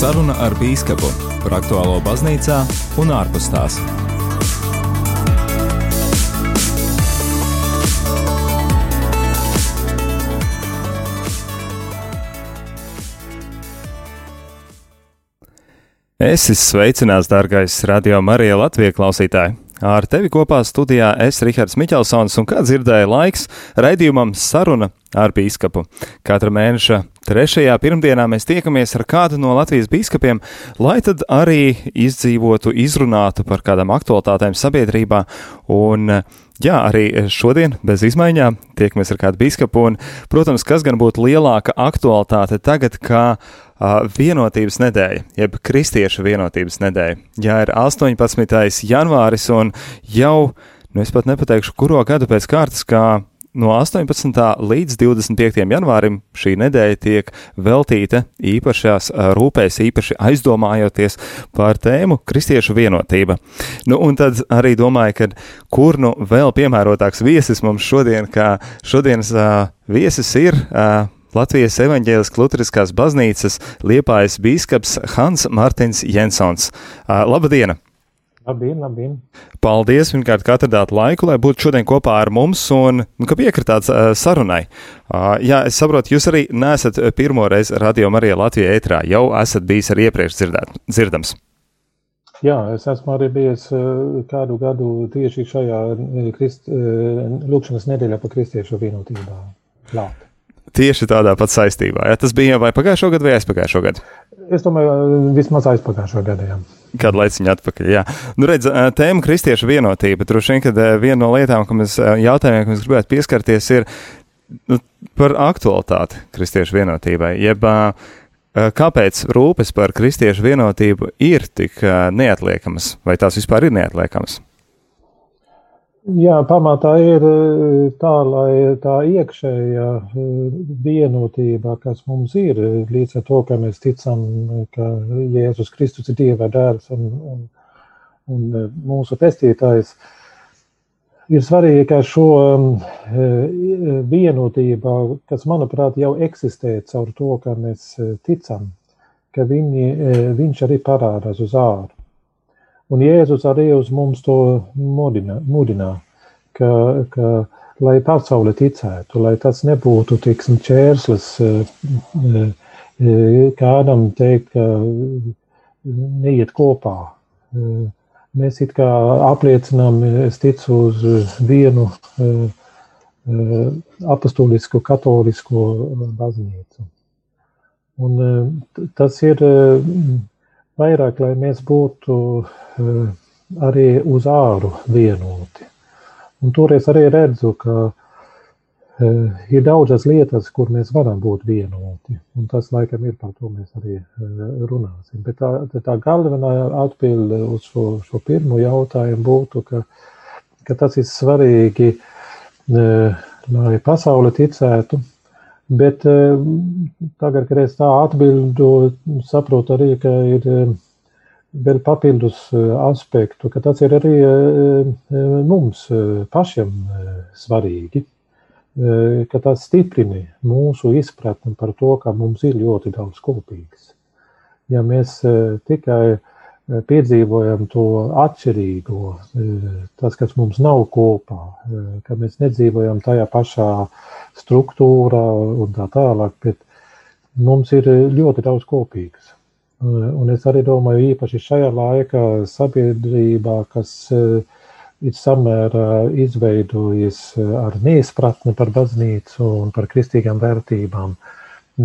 Saruna ar Bīskapu par aktuālo baznīcā un ārpus tās. Es esmu sveicināts, dārgais radio Marija Latvijas klausītāji! Ar tevi kopā studijā es Rihards Miķelsons un kā dzirdēja laiks raidījumam saruna ar bīskapu. Katra mēneša trešajā pirmdienā mēs tiekamies ar kādu no Latvijas bīskapiem, lai tad arī izdzīvotu, izrunātu par kādām aktualitātēm sabiedrībā. Un, jā, arī šodien bez izmaiņām tiekamies ar kādu bīskapu. Un, protams, kas gan būtu lielāka aktualitāte tagad, kā uh, vienotības nedēļa, jeb kristiešu vienotības nedēļa. Jā, ir 18. janvāris un jau, nu es pat nepateikšu, kuro gadu pēc kārtas, kā no 18. līdz 25. janvārim šī nedēļa tiek veltīta īpašās rūpēs, īpaši aizdomājoties par tēmu kristiešu vienotība. Nu, un tad arī domāju, ka kur nu vēl piemērotāks viesis mums šodien, kā šodienas uh, viesis ir uh, Latvijas evaņģēliskās Lutheriskās baznīcas liepājas bīskaps Hans Martins Jensons. Uh, labdien! Labdien, labdien! Paldies, pirmkārt, ka atradāt laiku, lai būtu šodien kopā ar mums un, un ka piekritāt uh, sarunai. Uh, jā, es saprotu, jūs arī nesat pirmo reizi Radio Marija Latvijā ētrā, jau esat bijis arī iepriekš dzirdēt, dzirdams. Jā, es esmu arī bijis kādu gadu tieši šajā krist, lūkšanas nedēļā par kristiešu vienotībā. Klāt. Tieši tādā pat saistībā. Ja? Tas bija vai pagājušo gadu, vai aizpagājušo gadu? Es domāju, vismaz aizpagājušo gadu. Jā. Kādu laiciņu atpakaļ. Jā. Nu, redz, tēma kristiešu vienotība. Droši vien, ka viena no lietām, ko mēs jautājumiem, ko mēs gribētu pieskarties, ir nu, par aktualitāti kristiešu vienotībai. Jeb, kāpēc rūpes par kristiešu vienotību ir tik neatliekamas, vai tās vispār ir neatliekamas? Jā, pamatā ir tā, lai tā iekšējā vienotība, kas mums ir, līdz ar to, ka mēs ticam, ka Jēzus Kristus ir Dieva dēls un, un, un mūsu pestītājs, ir svarīgi, ka šo vienotību, kas, manuprāt, jau eksistē caur to, ka mēs ticam, ka viņi, viņš arī parādās uz āru. Un Jēzus arī uz mums to mudina, mudinā, ka, ka, lai pasaule ticētu, lai tas nebūtu tiksim, čērslis kādam teikt, ka neiet kopā. Mēs it kā apliecinām, es ticu uz vienu apustulisku, katolisku baznīcu. Un tas ir vairāk, lai mēs būtu eh, arī uz āru vienoti. Un toreiz arī redzu, ka uh, ir daudzas lietas, kur mēs varam būt vienoti. Un tas, laikam, ir par to mēs arī uh, runāsim. Bet tā, tā galvenā atbilde uz šo, šo pirmo jautājumu būtu, ka, ka tas ir svarīgi, lai pasaule ticētu, Bet eh, tagad, kad es tā atbildu, saprotu arī, ka ir eh, vēl papildus eh, aspektu, ka tas ir arī mums pašiem svarīgi, ka tas stiprina mūsu izpratni par to, ka mums ir ļoti daudz kopīgs. Ja mēs tikai piedzīvojam to atšķirīgo, tas, kas mums nav kopā, ka mēs nedzīvojam tajā pašā struktūrā un tā tālāk, bet mums ir ļoti daudz kopīgas. Un es arī domāju, īpaši šajā laikā sabiedrībā, kas ir samērā izveidojis ar neizpratni par baznīcu un par kristīgām vērtībām,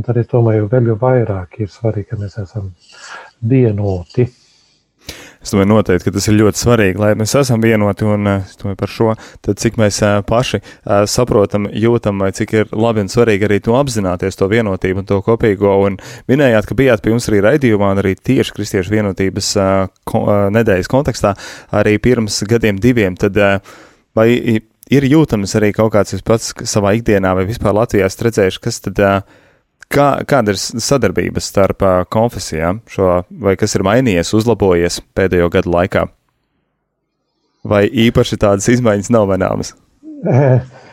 tad es domāju, vēl jau vairāk ir svarīgi, ka mēs esam vienoti. Es domāju, noteikti, ka tas ir ļoti svarīgi, lai mēs esam vienoti un domāju, par šo, tad cik mēs paši saprotam, jūtam, vai cik ir labi un svarīgi arī to apzināties, to vienotību un to kopīgo. Un minējāt, ka bijāt pie mums arī raidījumā un arī tieši kristiešu vienotības ko, nedēļas kontekstā arī pirms gadiem diviem. Tad, vai ir jūtams arī kaut kāds pats savā ikdienā vai vispār Latvijā redzējuši, kas tad Kā, kāda ir sadarbība starp uh, konfesijām, šo, vai kas ir mainījies, uzlabojies pēdējo gadu laikā? Vai īpaši tādas izmaiņas nav manāmas?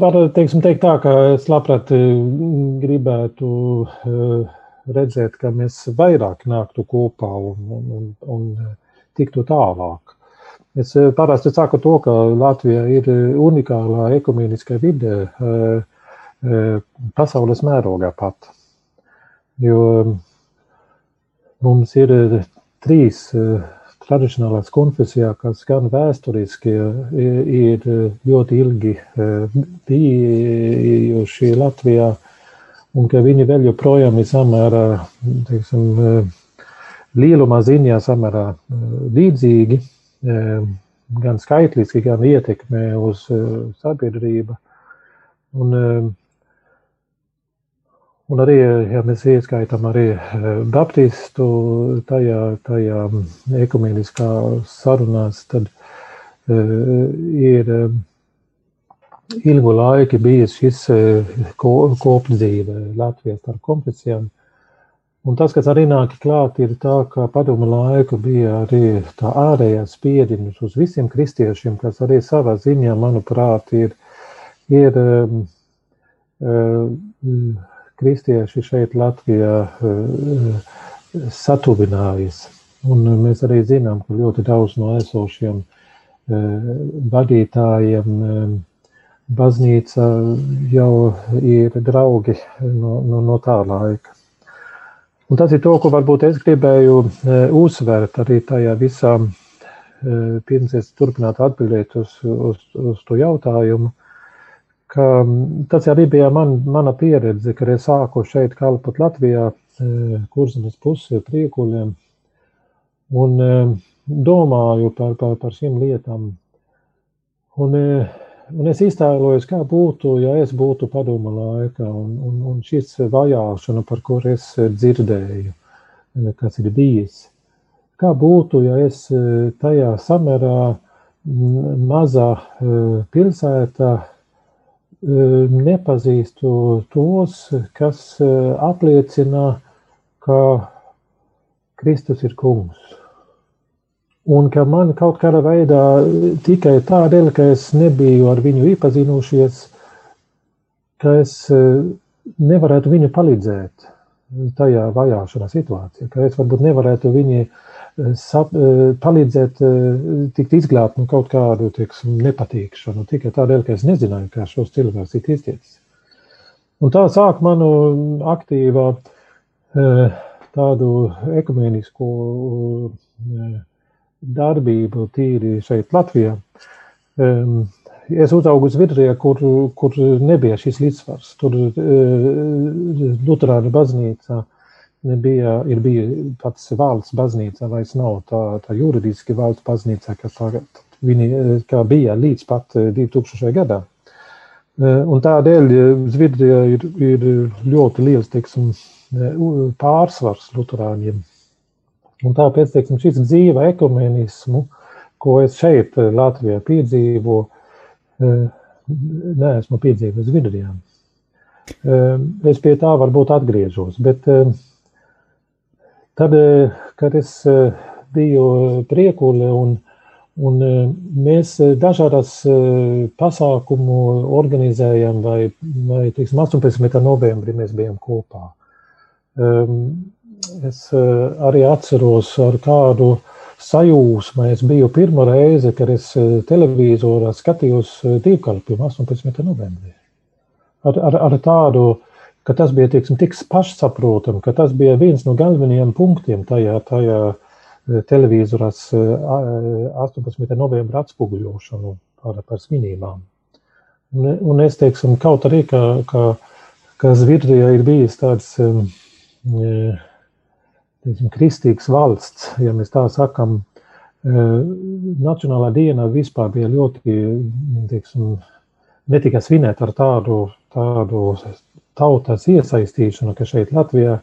Var teiksim, teikt tā, ka es labprāt gribētu redzēt, ka mēs vairāk nāktu kopā un, un, un, un tiktu tālāk. Es parasti saku to, ka Latvija ir unikālā ekumeniskā vidē pasaules mērogā pat. Jo mums ir trīs tradicionālās konfesijā, kas gan vēsturiski ir ļoti ilgi bijuši Latvijā, un ka viņi vēl joprojām ir samērā, teiksim, lielumā ziņā samērā līdzīgi, gan skaitliski, gan ietekmē uz sabiedrību. Un, un arī, ja mēs ieskaitām arī baptistu tajā, tajā ekumeniskā sarunās, tad ir ilgu laiku bijis šis kopdzīve Latvijas starp konfesijām. Un tas, kas arī nāk klāt, ir tā, ka padomu laiku bija arī tā ārējā spiediens uz visiem kristiešiem, kas arī savā ziņā, manuprāt, ir, ir um, um, kristieši šeit Latvijā um, satuvinājies. Un mēs arī zinām, ka ļoti daudz no esošiem um, vadītājiem um, baznīca jau ir draugi no, no, no tā laika. Un tas ir to, ko varbūt es gribēju uzsvērt arī tajā visā, pirms es turpinātu atbildēt uz, uz, uz to jautājumu, ka tas arī bija man, mana pieredze, kad es sāku šeit kalpot Latvijā, e, kurzemes pusē priekuļiem, un domāju par, par, par šīm lietām. Un Un es iztēlojos, kā būtu, ja es būtu padoma laikā, un, un, un šis vajāšana, par kur es dzirdēju, kas ir bijis. Kā būtu, ja es tajā samerā mazā pilsētā nepazīstu tos, kas apliecina, ka Kristus ir kungs. Un ka man kaut kādā veidā tikai tādēļ, ka es nebiju ar viņu iepazinušies, ka es e, nevarētu viņu palīdzēt tajā vajāšanā situācijā, ka es varbūt nevarētu viņu e, sap, e, palīdzēt tikt izglābt no kaut kādu, teiksim, nepatīkšanu, tikai tādēļ, ka es nezināju, kā šos cilvēkus ir iztiecis. Un tā sāk manu aktīvā tādu ekumenisku darbību tīri šeit Latvijā. Es uzaugu Zviedrijā, kur, kur nebija šis līdzsvars. Tur Lutāna baznīca nebija, ir bija pats valsts baznīca, vairs nav tā, tā juridiski valsts baznīca, kas tagad viņi, kā bija līdz pat 2000. gadā. Un tādēļ Zviedrijā ir, ir ļoti liels, teiksim, pārsvars luterāņiem Un tāpēc teiksim, šis dzīva ekumenismu, ko es šeit eh, Latvijā piedzīvo, eh, neesmu piedzīvojis Zviedrijā. Eh, es pie tā varbūt atgriežos, bet tad, kad es biju priekule un, un mēs dažādas pasākumu organizējam vai, vai teiksim, 18. novembrī mēs bijām kopā es eh, arī atceros ar kādu sajūsmu. Es biju pirmo reizi, kad es eh, televīzorā skatījos eh, divkalpiem 18. novembrī. Ar, ar, ar tādu, ka tas bija tieksim, tik pašsaprotami, ka tas bija viens no galvenajiem punktiem tajā, tajā televīzorās 18. novembra atspoguļošanu par, par svinībām. Un, un es teiksim, kaut arī, ka, ka, ka Zviedrijā ir bijis tāds um, teiksim, kristīgs valsts, ja mēs tā sakam, Nacionālā diena vispār bija ļoti, teiksim, ne tikai svinēt ar tādu, tādu tautas iesaistīšanu, ka šeit Latvijā,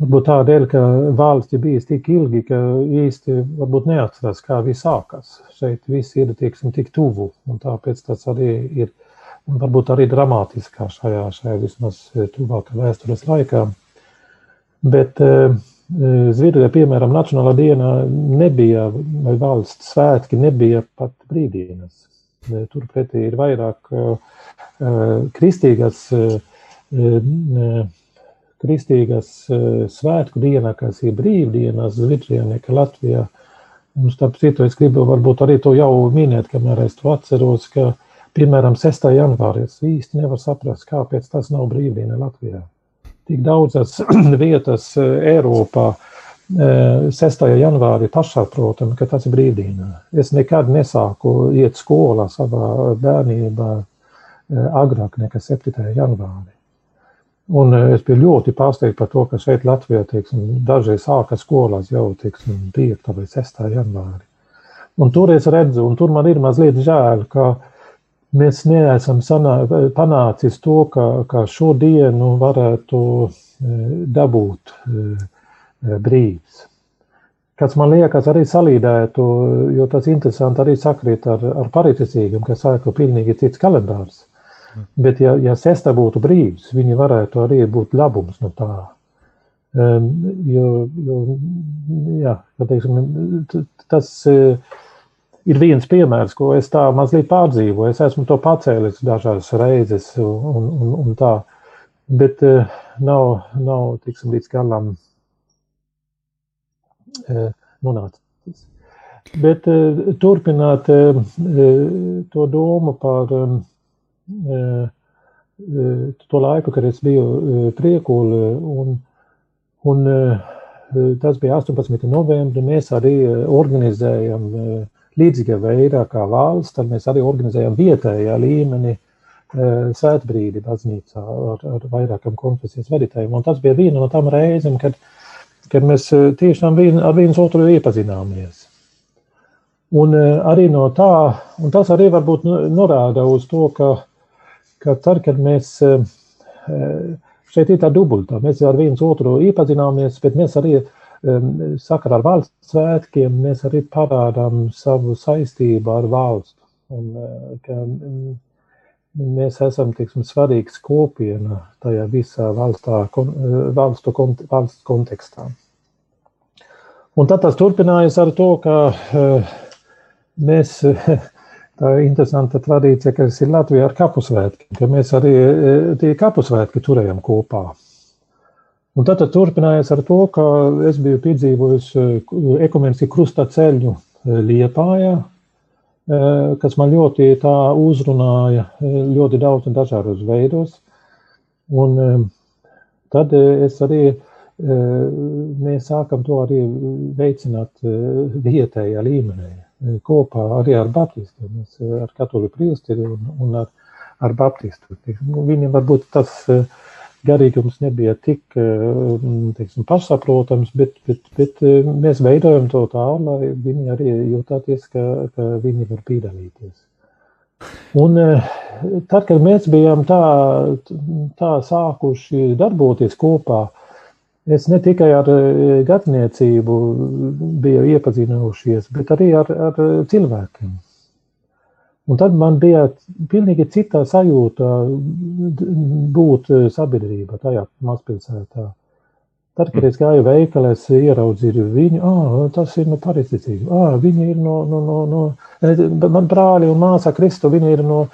varbūt tādēļ, ka valsts ir bijis tik ilgi, ka īsti varbūt neatcerās, kā viss sākās. Šeit viss ir, teiksim, tik tuvu, un tāpēc tas arī ir, varbūt arī dramātiskā šajā, šajā vismaz tuvākā vēstures laikā. Bet uh, Zviedrijā, piemēram, Nacionālā dienā nebija, vai valsts svētki nebija pat brīvdienas. Turpretī ir vairāk kristīgas kristīgas svētku dienā, kas ir brīvdienas Zviedrijā, Latvijā. Un starp citu, es gribu varbūt arī to jau minēt, kamēr es to atceros, ka, piemēram, 6. janvārī es īsti nevaru saprast, kāpēc tas nav brīvdiena Latvijā. Tik daudzas vietas Eiropā 6. janvārī pašsaprotami, ka tas ir brīvdienā. Es nekad nesāku iet skolā savā bērnībā agrāk nekā 7. janvārī. Un es biju ļoti pārsteigts par to, ka šeit Latvijā teiksim, daži sāka skolās jau teiksim, 5. vai 6. janvārī. Un tur es redzu, un tur man ir mazliet žēl, ka mēs neesam sanā, panācis to, ka, ka šo dienu varētu dabūt brīvs. Kas man liekas, arī salīdētu, jo tas interesanti arī sakrīt ar, ar pariticīgiem, kas saka, ka pilnīgi cits kalendārs. Bet, ja, ja sestā būtu brīvs, viņi varētu arī būt labums no tā. Um, jo, jo, jā, teiksim, tas uh, ir viens piemērs, ko es tā mazliet pārdzīvoju. Es esmu to pacēlis dažādas reizes un, un, un tā, bet uh, nav, nav tiksim, līdz galam uh, nonācis. Bet turpināt to domu par to laiku, kad es biju priekuli, un, un tas bija 18. novembrī, mēs arī organizējam līdzīgā veidā kā valsts, tad mēs arī organizējam vietējā līmenī svētbrīdi baznīcā ar, ar vairākam konfesijas vadītājiem. Un tas bija viena no tām reizēm, kad, kad mēs tiešām vien, ar viens otru iepazināmies. Un arī no tā, un tas arī varbūt norāda uz to, ka ka tad, kad mēs eh, šeit ir tā dubultā, mēs ar viens otru iepazināmies, bet mēs arī sakarā ar valsts svētkiem, mēs arī parādām savu saistību ar valstu. Un, eh, ka mēs esam, teiksim, svarīgs kopiena tajā visā valstā, eh, valstu, valsts kontekstā. Un tad tas turpinājas ar to, ka mēs tā interesanta tradīcija, kas ir Latvijā ar kapusvētkiem, ka mēs arī e, tie kapusvētki turējam kopā. Un tad turpinājās ar to, ka es biju piedzīvojis e, ekumenisku krusta ceļu e, Liepājā, kas man ļoti tā uzrunāja ļoti daudz un dažādos veidos. Un tad es arī, mēs sākam to arī veicināt vietējā līmenī kopā arī ar baptistiem, ar katoļu priesteri un, un ar, ar baptistu. Nu, viņiem varbūt tas eh, garīgums nebija tik teiksim, pašsaprotams, bet, bet, bet mēs veidojam to tā, lai viņi arī jūtāties, ka, ka viņi var piedalīties. Un tad, kad mēs bijām tā, tā sākuši darboties kopā, Es ne tikai ar e, gatniecību biju iepazinušies, bet arī ar, ar cilvēkiem. Un tad man bija pilnīgi cita sajūta būt sabiedrībā tajā mazpilsētā. Tad, kad es gāju veikalā, es ieraudzīju viņu, ah, tas ir no pareizticības. Ah, viņi ir no, no, no, no, e, man brāļi un māsa Kristu, viņi ir no,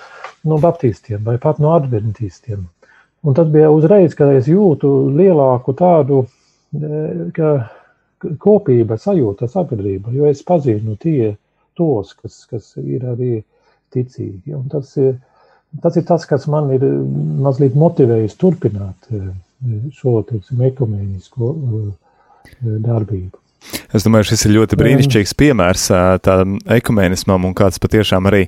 no baptistiem vai pat no adventistiem. Un tas bija uzreiz, kad es jūtu lielāku tādu e, kopību, sajūtu sabiedrība, jo es pazinu tie, tos, kas, kas ir arī ticīgi. Un tas, ir, tas ir tas, kas man ir mazliet motivējis turpināt e, šo teiksim, ekumēnisko e, darbību. Es domāju, šis ir ļoti brīnišķīgs piemērs tādam ekumēnismam un kāds patiešām arī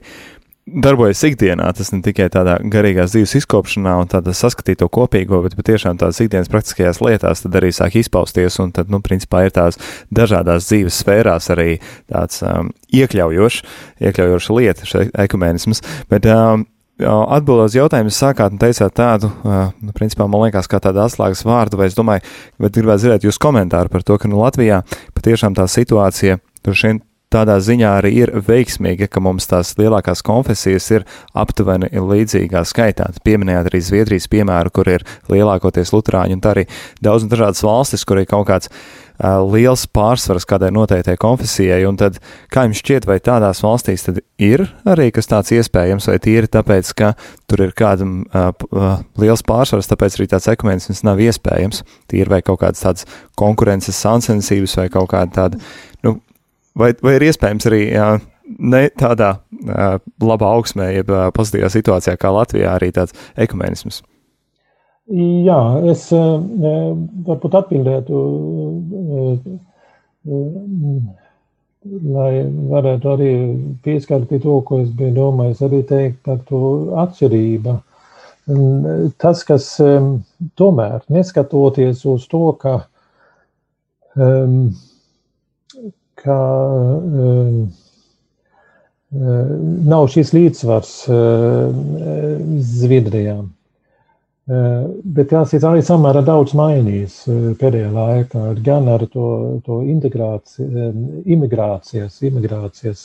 darbojas ikdienā. Tas ne tikai tādā garīgās dzīves izkopšanā un tādā saskatīto kopīgo, bet patiešām tādās ikdienas praktiskajās lietās tad arī sāk izpausties. Un tad, nu, principā ir tās dažādās dzīves sfērās arī tāds um, iekļaujošs, iekļaujošs lieta, šis ekumēnisms. Bet, um, Atbildot uz jautājumu, jūs sākāt un teicāt tādu, uh, nu, principā, man liekas, kā tādu atslēgas vārdu, vai es domāju, bet gribētu dzirdēt jūsu komentāru par to, ka, nu, Latvijā patiešām tā situācija tur šeit tādā ziņā arī ir veiksmīga, ka mums tās lielākās konfesijas ir aptuveni līdzīgā skaitā. Pieminējāt arī Zviedrijas piemēru, kur ir lielākoties luterāņi, un arī daudz dažādas valstis, kur ir kaut kāds liels pārsvars kādai noteiktai konfesijai, un tad, kā jums šķiet, vai tādās valstīs tad ir arī kas tāds iespējams, vai tīri tāpēc, ka tur ir kādam uh, uh, liels pārsvars, tāpēc arī tāds ekumenisms nav iespējams, tīri vai kaut kādas tādas konkurences sāncensības vai kaut kāda tāda, nu, vai, vai ir iespējams arī uh, ne tādā uh, labā augsmē, jeb uh, pozitīvā situācijā kā Latvijā arī tāds ekumenisms? Jā, es varbūt atbildētu, lai varētu arī pieskārt pie to, ko es biju domājis, arī teikt par to atšķirību. Tas, kas tomēr, neskatoties uz to, ka, ka nav šis līdzsvars Eh, bet jāsaka, arī samērā daudz mainījis pēdējā laikā. Gan ar to, to integrāciju, imigrācijas, imigrācijas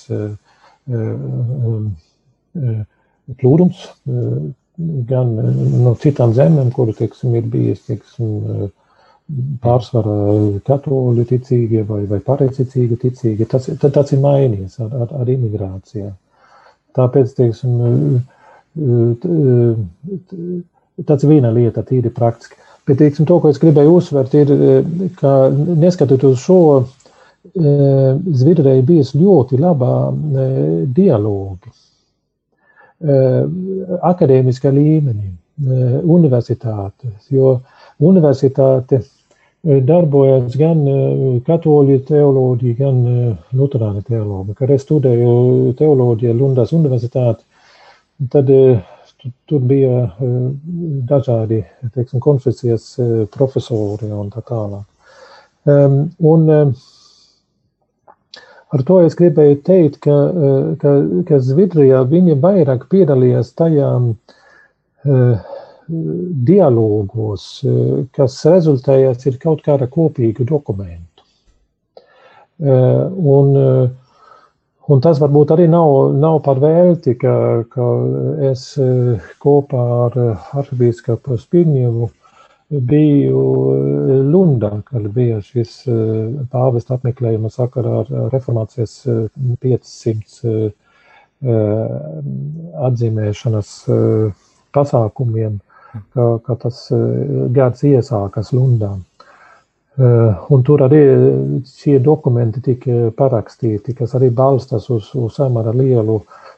plūdums, gan no citām zemēm, kuru, teiksim, ir bijis, teiksim, pārsvarā katoļu ticīgie vai, vai pareizticīgi ticīgi. Tas, tas ir mainījies ar, ar, ar imigrācijā. Tāpēc, teiksim, tāds viena lieta, tīri praktiski. Bet, teiksim, to, ko es gribēju uzsvērt, ir, ka neskatoties uz šo, eh, Zviedrijai bijis ļoti labā eh, dialogi akadēmiskā līmenī, universitātes, jo universitāte darbojas gan katoļu teoloģija, gan luterāna teoloģija. Kad es studēju teoloģiju Lundas universitāti, tad tur bija eh, dažādi teiksim, konfesijas eh, profesori un tā tālāk. Un ar to es gribēju teikt, ka, eh, ka, ka Zvidrijā viņi vairāk piedalījās tajā dialogos, kas rezultējās ir kaut kāda kopīga dokumentu. Un, Un tas varbūt arī nav, nav par velti, ka, ka es kopā ar arhibīskapu Spirņevu biju Lundā, kad bija šis pāvesta apmeklējuma sakarā ar reformācijas 500 atzīmēšanas pasākumiem, ka, ka tas gads iesākas Lundā. Eh, un tur arī šie dokumenti tika parakstīti, kas arī balstās uz, uz samērā lielu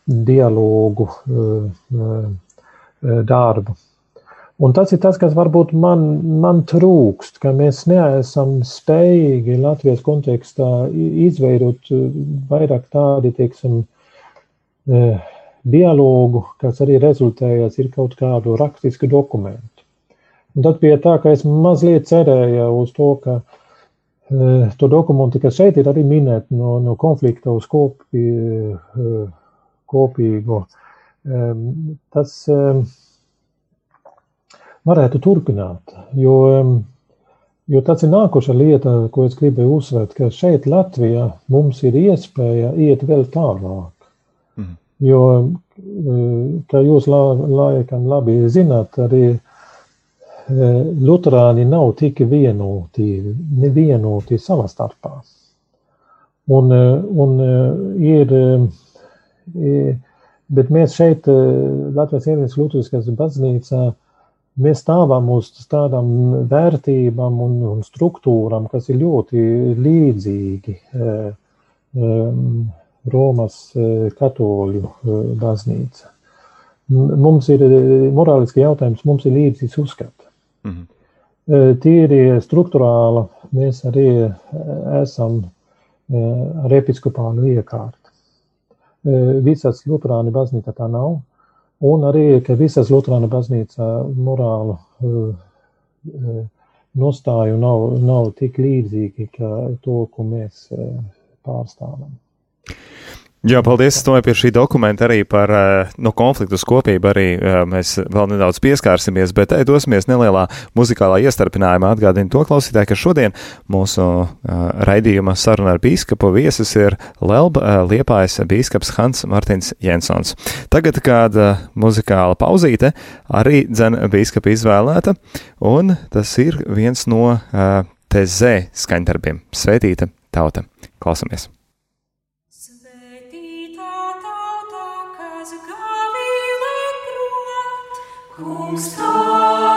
dialogu eh, eh, darbu. Un tas ir tas, kas varbūt man, man trūkst, ka mēs neesam spējīgi Latvijas kontekstā izveidot vairāk tādi, teiksim, dialogu, kas arī rezultējas ir kaut kādu rakstisku dokumentu. Un tad bija tā, ka es mazliet cerēju uz to, ka uh, to dokumentu, kas šeit ir arī minēti no, no konflikta uz kopī, uh, kopīgu, um, tas um, varētu turpināt. Jo, jo tas ir nākoša lieta, ko es gribēju uzsvērt, ka šeit Latvijā mums ir iespēja iet vēl tālāk. Jo, kā jūs laikam labi zināt, arī Lutāni nav tik vienoti, nevienoti savā starpā. Un, un ir, bet mēs šeit, Latvijas Ievies Lutāniskās baznīcā, mēs stāvam uz tādām vērtībām un, un struktūram, kas ir ļoti līdzīgi Romas katoļu baznīca. Mums ir morāliski jautājums, mums ir līdzīgs uzskats. Mhm. Tīri struktūrāli mēs arī esam ar episkopālu iekārtu. Visas Lutāņu baznīca tā nav, un arī, ka visas Lutāņu baznīca morālu nostāju nav, nav tik līdzīgi, kā to, ko mēs pārstāvam. Jā, paldies. Es domāju, pie šī dokumenta arī par eh, no konfliktu skopību arī eh, mēs vēl nedaudz pieskārsimies, bet te dosimies nelielā muzikālā iestarpinājumā. Atgādinu to klausītāju, ka šodien mūsu raidījuma saruna ar bīskapu viesis ir Lelba Liepājas bīskaps Hans Martins Jensons. Tagad kāda muzikāla pauzīte arī dzen bīskapa izvēlēta, un tas ir viens no TZ skaņdarbiem. Svētīta tauta! Klausamies! Kungs tavā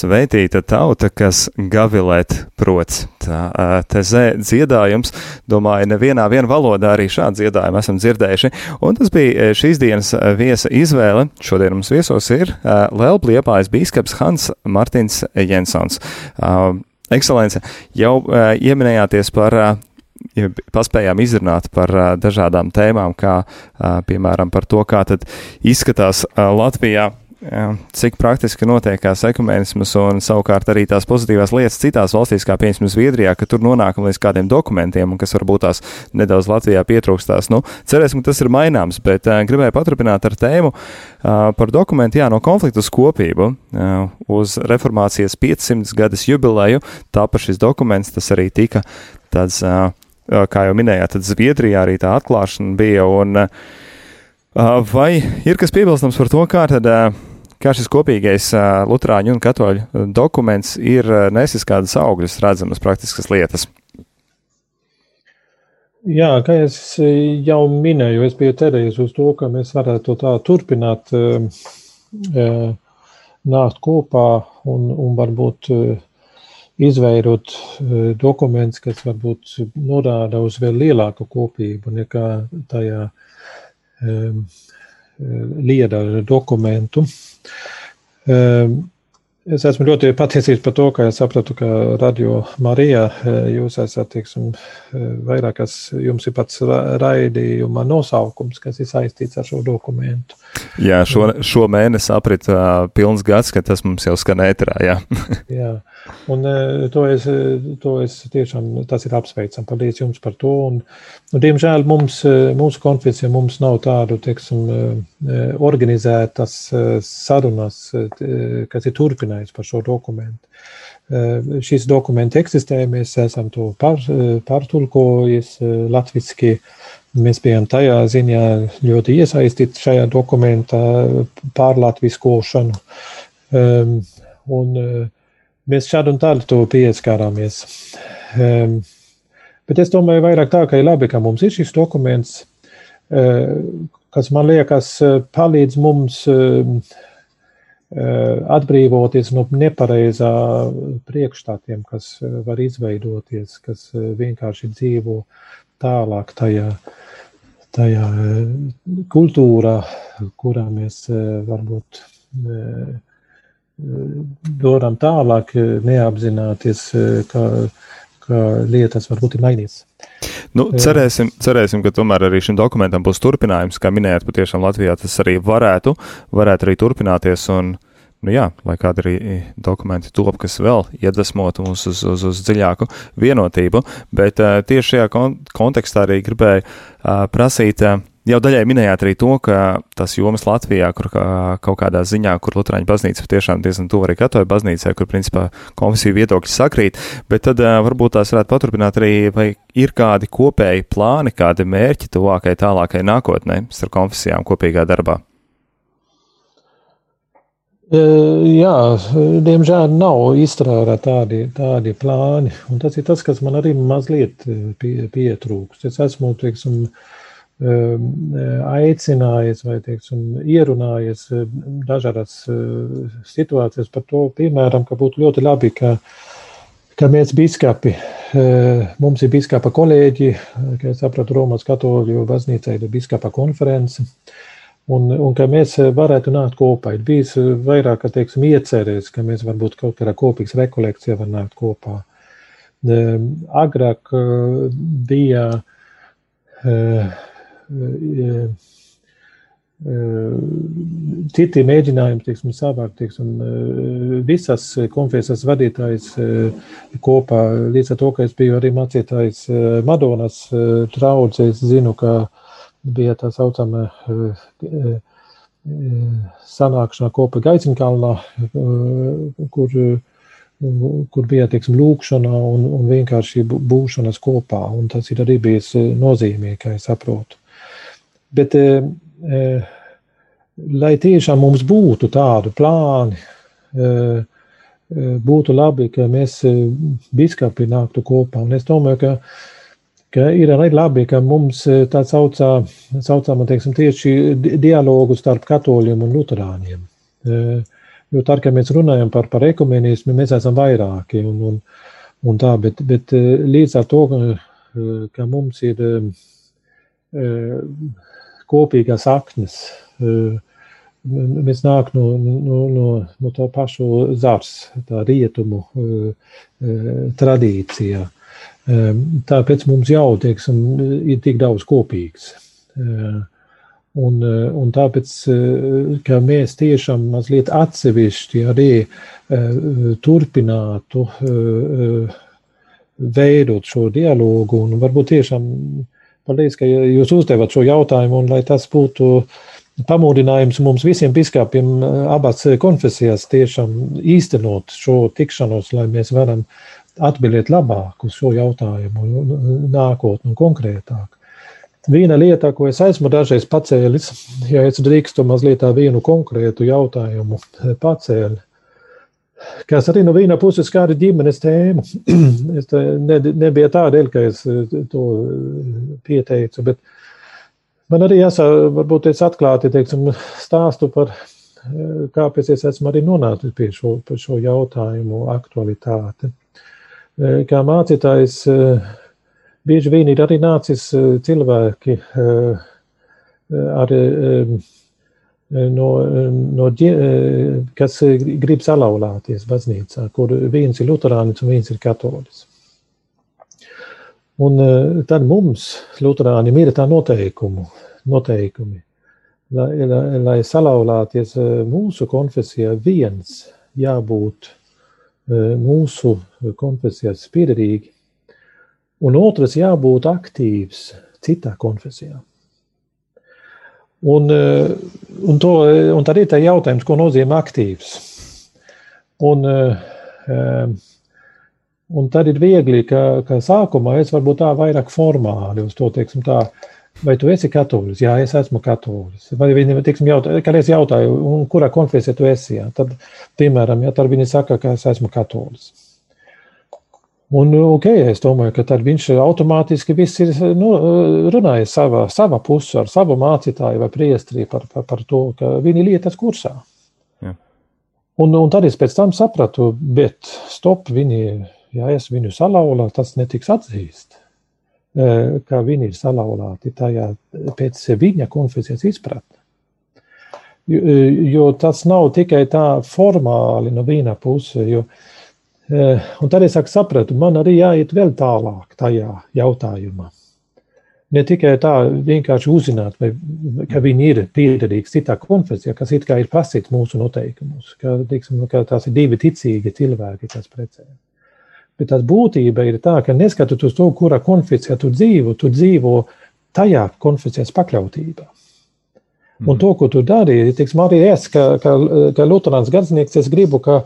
Svētīta tauta, kas gavilēt prots. Tā te dziedājums, domāju, nevienā vien valodā arī šādu dziedājumu esam dzirdējuši. Un tas bija šīs dienas viesa izvēle. Šodien mums viesos ir Lelpa Liepājas bīskaps Hans Martins Jensons. Ekscelence, jau ieminējāties par ja paspējām izrunāt par uh, dažādām tēmām, kā uh, piemēram par to, kā tad izskatās uh, Latvijā Jā, cik praktiski notiekās ekumenisms un savukārt arī tās pozitīvās lietas citās valstīs, kā piemēram Zviedrijā, ka tur nonākam līdz kādiem dokumentiem, kas varbūt tās nedaudz Latvijā pietrūkstās. Nu, cerēsim, ka tas ir maināms, bet uh, gribēju paturpināt ar tēmu uh, par dokumentu, jā, no konfliktu uz kopību. Uh, uz reformācijas 500 gadas jubileju tapa šis dokuments, tas arī tika tāds, uh, kā jau minējāt, tad Zviedrijā arī tā atklāšana bija, un uh, vai ir kas piebilstams par to, kā tad uh, kā šis kopīgais uh, Lutāņu un Katoļu dokuments ir uh, nesis kādas augļus, redzamas praktiskas lietas. Jā, kā jau minēju, es biju cerējis uz to, ka mēs varētu tā turpināt uh, uh, nākt kopā un, un varbūt uh, izveidot uh, dokumentus, kas varbūt norāda uz vēl lielāku kopību nekā tajā lieda dokumentu. Um, Es esmu ļoti pateicīgs par to, ka es sapratu, ka Radio Marija eh, jūs esat, teiksim, eh, vairāk, kas jums ir pats raidījuma nosaukums, kas ir saistīts ar šo dokumentu. Jā, šo, šo mēnesi aprit uh, pilns gads, ka tas mums jau skan ēterā, jā. jā, un uh, to es, to es tiešām, tas ir apsveicam, paldies jums par to, un, un diemžēl mums, mūsu konfesija, mums nav tādu, teiksim, uh, organizētas sarunas, kas ir turpinājums par šo dokumentu. Šis dokuments eksistē, mēs esam to eh, pārtulkojis latviski. Mēs bijām tajā ziņā ļoti iesaistīti šajā dokumentā pārlatviskošanu. Um, un mēs šādu un tādu to pieskārāmies. Um, bet es domāju vairāk tā, ka ir labi, ka mums ir šis dokuments, uh, kas man liekas palīdz mums uh, Eh, atbrīvoties no nepareizā priekšstatiem, kas eh, var izveidoties, kas eh, vienkārši dzīvo tālāk tajā, tajā kultūrā, kurā mēs varbūt doram tālāk, neapzināties, ka, ka lietas varbūt ir mainītas. Nu, cerēsim, cerēsim, ka tomēr arī šim dokumentam būs turpinājums. Kā minējāt, patiešām Latvijā tas arī varētu, varētu arī turpināties. Un, nu jā, lai kādi arī dokumenti top, kas vēl iedvesmotu mūs uz, uz, uz dziļāku vienotību. Bet uh, tieši šajā kon kontekstā arī gribēju uh, prasīt. Uh, Jau daļai minējāt arī to, ka tas jomas Latvijā, kur kā, kaut kādā ziņā, kur Lutāņu baznīca tiešām diezgan tuvu arī katoļu baznīcai, kur principā konfesiju viedokļi sakrīt, bet tad varbūt tās varētu paturpināt arī, vai ir kādi kopēji plāni, kādi mērķi tuvākai tālākai nākotnē starp konfesijām kopīgā darbā? Jā, diemžēl nav izstrādāti tādi, tādi plāni, un tas ir tas, kas man arī mazliet pie, pietrūkst. Es esmu, teiksim, uh, Um, aicinājis vai teiksim, ierunājis um, dažādas uh, situācijas par to, piemēram, ka būtu ļoti labi, ka, ka mēs biskapi, uh, mums ir biskapa kolēģi, kā es sapratu, Romas katoļu baznīcā ir biskapa konference, un, un ka mēs varētu nākt kopā. Ir bijis vairāk, ka, teiksim, iecerēs, ka mēs varbūt kaut kādā kopīgas rekolekcija var nākt kopā. Um, agrāk uh, bija citi mēģinājumi, teiksim, savākt, teiksim, visas konfesijas vadītājas kopā, līdz ar to, ka es biju arī mācītājs Madonas traudzē, es zinu, ka bija tā saucama sanākšanā kopā Gaicinkalnā, kur, kur bija, teiksim, lūkšana un, un vienkārši būšanas kopā, un tas ir arī bijis nozīmīgi, kā es saprotu. Bet, eh, eh, lai tiešām mums būtu tādu plāni, eh, būtu labi, ka mēs biskapi nāktu kopā. Un es domāju, ka, ka ir arī labi, ka mums tā saucā, saucama, teiksim, tieši dialogu starp katoļiem un luterāņiem. Jo tā, ka mēs runājam par, par ekumenismu, mēs esam vairāki un, un, un tā, bet, bet līdz ar to, ka mums ir kopīgās saknes. Mēs nāk no, no, no, no tā pašu zars, tā rietumu tradīcijā. Tāpēc mums jau, teiksim, ir tik daudz kopīgs. Un, un tāpēc, ka mēs tiešām mazliet atsevišķi arī turpinātu veidot šo dialogu un varbūt tiešām Paldies, ka jūs uzdevat šo jautājumu, un lai tas būtu pamudinājums mums visiem biskupiem abās konfesijās tiešām īstenot šo tikšanos, lai mēs varam atbildēt labāk uz šo jautājumu, nākotnē, konkrētāk. Viena lieta, ko es esmu dažreiz pacēlis, ja es drīkstu mazliet tā vienu konkrētu jautājumu pacēli, kas arī no viena puses skar ģimenes tēmu. es ne, nebija tādēļ, ka es eh, to eh, pieteicu, bet man arī jāsaka, varbūt es atklāti teiksim, stāstu par, eh, kāpēc es esmu arī nonācis pie šo, šo jautājumu aktualitāti. Kā mācītājs bieži vien ir arī nācis cilvēki ar no, no, kas grib salauzties baznīcā, kur viens ir luterānis un viens ir katolis. Un eh, tad mums, luterāniem, ir tā noteikumu, noteikumi, lai, lai, lai salauzties eh, mūsu konfesijā, viens jābūt eh, mūsu konfesijas piederīgi, un otrs jābūt aktīvs citā konfesijā. Un, eh, un, to, un tad ir tā jautājums, ko nozīmē aktīvs. Un, eh, un tad ir viegli, ka, ka sākumā es varbūt tā vairāk formāli uz to, teiksim tā, vai tu esi katolis? Jā, es esmu katolis. Vai viņi, teiksim, jautā, kad es jautāju, kurā konfesijā tu esi, jā, tad, piemēram, ja tad viņi saka, ka es esmu katolis. Un, ok, es domāju, ka tad viņš automātiski viss ir nu, runājis savā, savā pusē ar savu mācītāju vai priestri par, par, par to, ka viņi lietas kursā. Ja. Un, un tad es pēc tam sapratu, bet stop, viņi, ja es viņu salauztu, tas netiks atzīst. kā viņi ir salauzti tajā pēc viņa konfesijas izpratne. Jo tas nav tikai tā formāli no viena puses, jo un tad es sapratu, man arī jāiet vēl tālāk tajā jautājumā. Ne tikai tā vienkārši uzzināt, vai, ka viņi ir piederīgi citā konfesijā, kas it kā ir prasīts mūsu noteikumos, ka, tiksim, ka tās ir divi ticīgi cilvēki, kas precējas. Bet tās būtība ir tā, ka neskatoties to, kurā konfesijā tu dzīvo, tu dzīvo tajā konfesijas pakļautībā. Un to, ko tu dari, teiksim, arī es, kā, kā, kā Lutāns gardznieks, es gribu, ka,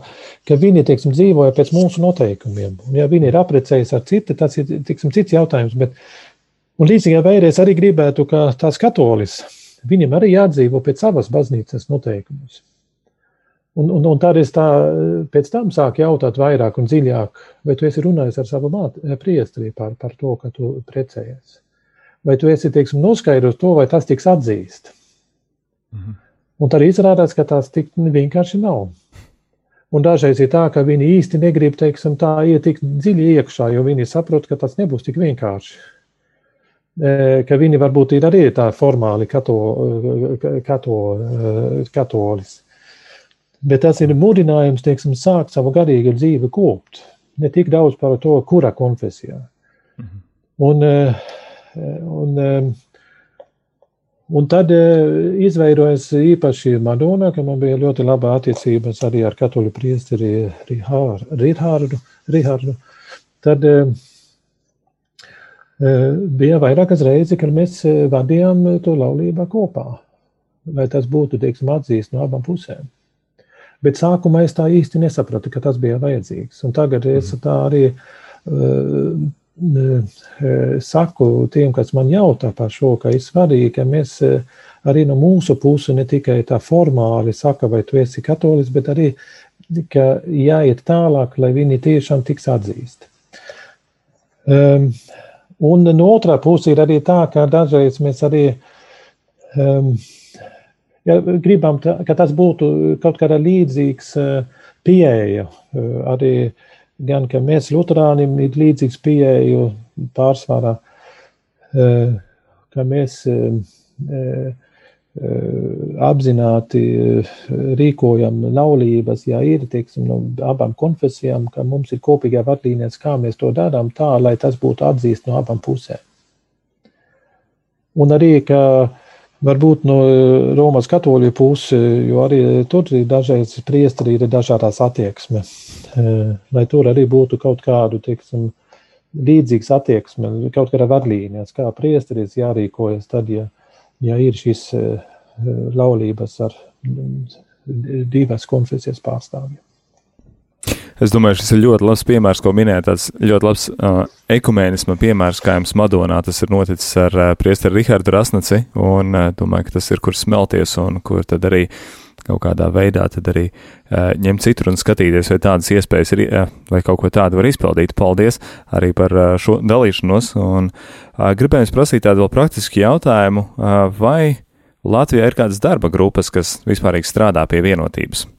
ka viņi teiksim, dzīvoja pēc mūsu noteikumiem. Un, ja viņi ir apprecējušies ar citu, tas ir teiksim, cits jautājums. Bet, un līdzīgā veidā es arī gribētu, ka tās katolis, viņam arī jādzīvo pēc savas baznīcas noteikumiem. Un, un, un tad es tā pēc tam sāku jautāt vairāk un dziļāk, vai tu esi runājis ar savu eh, priesteri par, par to, ka tu precējies. Vai tu esi, teiksim, noskaidrojis to, vai tas tiks atzīst. Mhm. Un tad izrādās, ka tas tik vienkārši nav. Un dažreiz ir tā, ka viņi īsti negrib, teiksim, tā iet tik dziļi iekšā, jo viņi saprot, ka tas nebūs tik vienkārši. Eh, ka viņi varbūt ir arī tā formāli kato, eh, kato, katolis Bet tas ir mudinājums, teiksim, sākt savu garīgu dzīvi kopt. Ne tik daudz par to, kurā konfesijā. Mhm. Un, un, un tad eh, izveidojas īpaši Madona, ka man bija ļoti laba attiecības arī ar katoļu priesteri Rihārdu. Rihārdu. Tad bija vairākas reizes, kad mēs vadījām to laulībā kopā. Lai tas būtu, teiksim, atzīst no abām pusēm. Bet sākumā es tā īsti nesapratu, ka tas bija vajadzīgs. Un tagad es mhm. tā arī uh, saku tiem, kas man jautā par šo, ka ir svarīgi, ka mēs arī no mūsu puses ne tikai tā formāli saka, vai tu esi katolis, bet arī, ka jāiet tālāk, lai viņi tiešām tiks atzīsti. Um, un no otrā puses ir arī tā, ka dažreiz mēs arī um, ja gribam, tā, ka tas būtu kaut kāda līdzīgs eh, pieeja, eh, arī gan, ka mēs Luterānim ir līdzīgs pieeju pārsvarā, eh, ka mēs apzināti rīkojam laulības, ja ir, teiksim, no abām konfesijām, ka mums ir kopīgā vadlīnijas, kā mēs to darām tā, lai tas būtu atzīst no abām pusēm. Un arī, ka uh, Varbūt no eh, Romas katoļu puses, jo arī tur ir dažreiz priesteri ir dažādās attieksme. Eh, lai tur arī būtu kaut kādu, teiksim, līdzīgs attieksme, kaut kāda vadlīnijas, kā priesteris jārīkojas tad, ja, ja ir eh, laulības ar mm, divas konfesijas pārstāvjiem. Es domāju, šis ir ļoti labs piemērs, ko minēja. Tas ļoti labs uh, ekumēnisma piemērs, kā jums Madonā tas ir noticis ar uh, priesteri Rihardu Rasnaci. Un uh, domāju, ka tas ir, kur smelties un kur tad arī kaut kādā veidā tad arī uh, ņemt citur un skatīties, vai tādas iespējas ir, uh, vai kaut ko tādu var izpildīt. Paldies arī par uh, šo dalīšanos. Un uh, gribēju jums prasīt tādu vēl praktisku jautājumu, uh, vai Latvijā ir kādas darba grupas, kas vispārīgi strādā pie vienotības?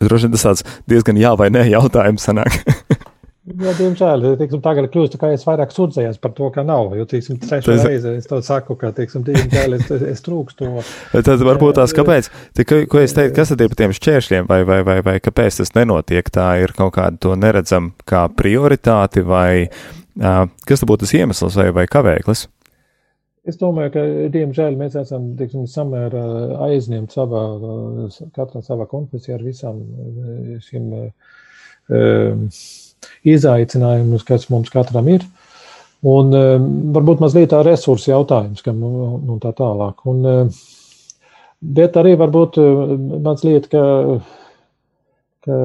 Droši vien tas tāds diezgan jā vai nē jautājums sanāk. Jā, diemžēl, teiksim, tagad kļūst, ka es vairāk sūdzējos par to, ka nav. Jo, teiksim, trešā tas... reize es to saku, ka, teiksim, diemžēl es, es trūkstu. Tad varbūt tās, kāpēc, Tik, ko es teicu, kas tad ir par tiem šķēršļiem, vai, vai, vai, vai kāpēc tas nenotiek? Tā ir kaut kāda to neredzam kā prioritāti, vai uh, kas tad būtu tas iemesls vai, vai kavēklis? Es domāju, ka, diemžēl, mēs esam tiksim, samērā aizņemti savā, katrā savā konfesijā ar visām šīm um, izaicinājumiem, kas mums katram ir. Un um, varbūt mazliet tā resursu jautājums, ka, nu, nu, tā tālāk. Un, um, bet arī varbūt mazliet, ka, ka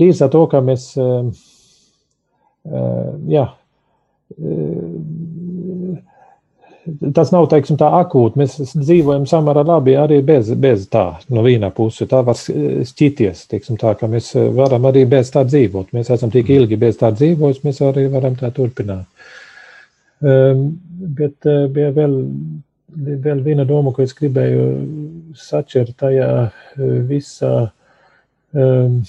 līdz ar to, ka mēs, jā, tas nav teiksim, tā akūti. Mēs dzīvojam samērā labi arī bez, bez tā, no viena puses. Tā var šķities, teiksim, tā, ka mēs varam arī bez tā dzīvot. Mēs esam tik ilgi bez tā dzīvojis, mēs arī varam tā turpināt. Um, bet uh, bija vēl, vēl viena doma, ko es gribēju saķert tajā visā. Um,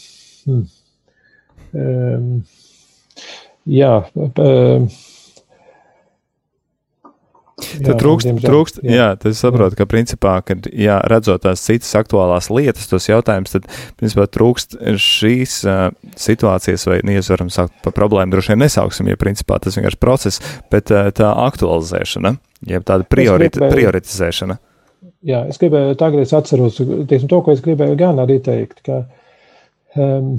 um, jā, uh, Tad trūkst, diemžēl, trūkst jā. jā, tad es saprotu, ka principā, kad jā, redzot tās citas aktuālās lietas, tos jautājumus, tad principā trūkst šīs uh, situācijas, vai neizvaram saukt par problēmu, droši vien nesauksim, ja principā tas vienkārši process, bet uh, tā aktualizēšana, jeb tāda priorit, gribēju, prioritizēšana. Jā, es gribēju, tagad es atceros, teiksim, to, ko es gribēju gan arī teikt, ka um,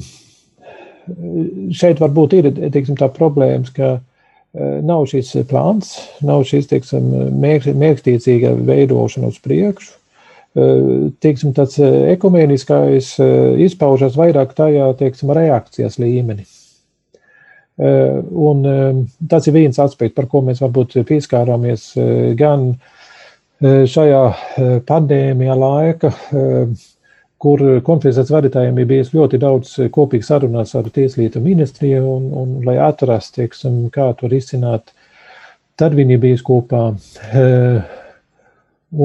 šeit varbūt ir, teiksim, tā problēmas, ka uh, nav šis plāns, nav šis teiksim, mērķtiecīga veidošana uz priekšu. Eh, teiksim, tāds eh, ekumeniskais izpaužas vairāk tajā teiksim, reakcijas līmenī. Un tas ir viens aspekts, par ko mēs varbūt pieskārāmies gan šajā pandēmijā laika kur konferences vadītājiem ir bijis ļoti daudz kopīgas sarunas ar Tieslietu ministriju, un, un lai atrastu, teiksim, kā to risināt, tad viņi bija kopā. Eh,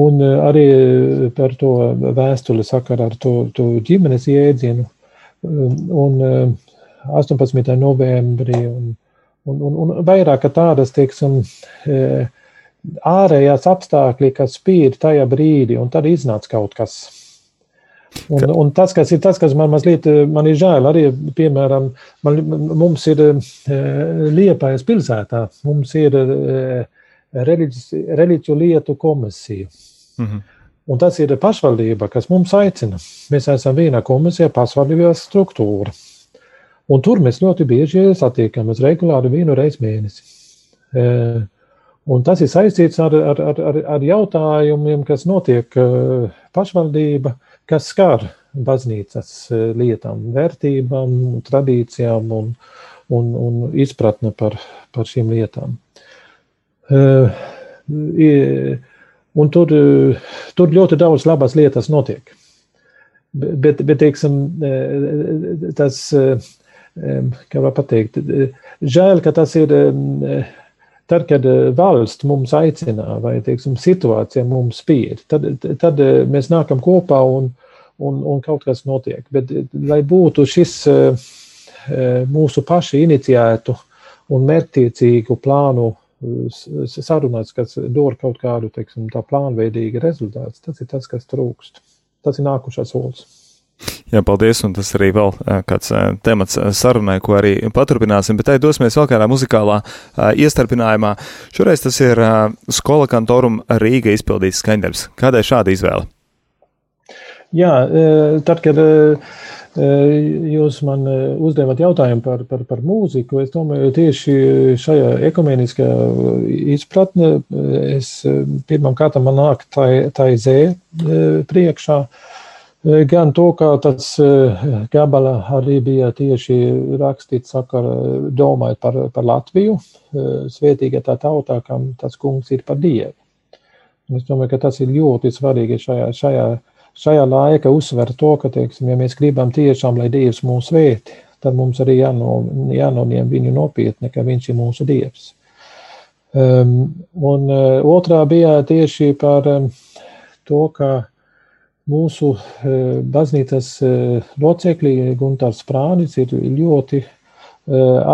un arī par to vēstuli sakarā ar to, to ģimenes jēdzienu. Un 18. Eh, novembrī un, un, un, un vairāk tādas, teiksim, eh, ārējās apstākļi, kas spīd tajā brīdī, un tad iznāca kaut kas Un, un tas, kas ir tas, kas man mazliet man ir žēl, arī, piemēram, man, mums ir eh, Liepājas pilsētā, mums ir eh, reliģiju lietu komisija. Mm -hmm. Un tas ir pašvaldība, kas mums aicina. Mēs esam viena komisija, pašvaldības struktūra. Un tur mēs ļoti bieži satiekamies regulāri vienu reizi mēnesi. Un tas ir saistīts ar, ar, ar, ar jautājumiem, kas notiek pašvaldība, kas skar baznīcas e, lietām, vērtībām, tradīcijām un, un, un izpratne par, par šīm lietām. E, un tur, tur ļoti daudz labas lietas notiek. Bet, bet teiksim, tas, kā var pateikt, žēl, ka tas ir tad, kad valsts mums aicina vai, teiksim, situācija mums spīd, tad, tad mēs nākam kopā un, un, un kaut kas notiek. Bet, lai būtu šis eh, eh, mūsu pašu iniciētu un mērķtiecīgu plānu eh, sarunāts, kas dod kaut kādu, teiksim, plānveidīgu rezultātu, tas ir tas, kas trūkst. Tas ir nākušais solis. Jā, paldies, un tas arī vēl kāds temats sarunai, ko arī paturpināsim, bet tai dosimies vēl kādā muzikālā iestarpinājumā. Šoreiz tas ir Skola kantorum Rīga izpildīts skaņdarbs. Kādēļ šāda izvēle? Jā, tad, kad jūs man uzdevat jautājumu par, par, par mūziku, es domāju, tieši šajā ekumeniskajā izpratnē es pirmam kārtam man nāk tā, tā izē priekšā. Gan to, kā tas gabala arī bija tieši rakstīts sakara, domājot par, par Latviju, svētīga tā tautā, kam tas kungs ir par Dievu. Es domāju, ka tas ir ļoti svarīgi šajā, šajā šajā laika uzsver to, ka, teiksim, ja mēs gribam tiešām, lai Dievs mūs svētī, tad mums arī jāno, jānoņem viņu nopietni, ka viņš ir mūsu Dievs. Um, un uh, otrā bija tieši par um, to, ka mūsu uh, baznīcas uh, locekļi Guntārs Prānis ir ļoti uh,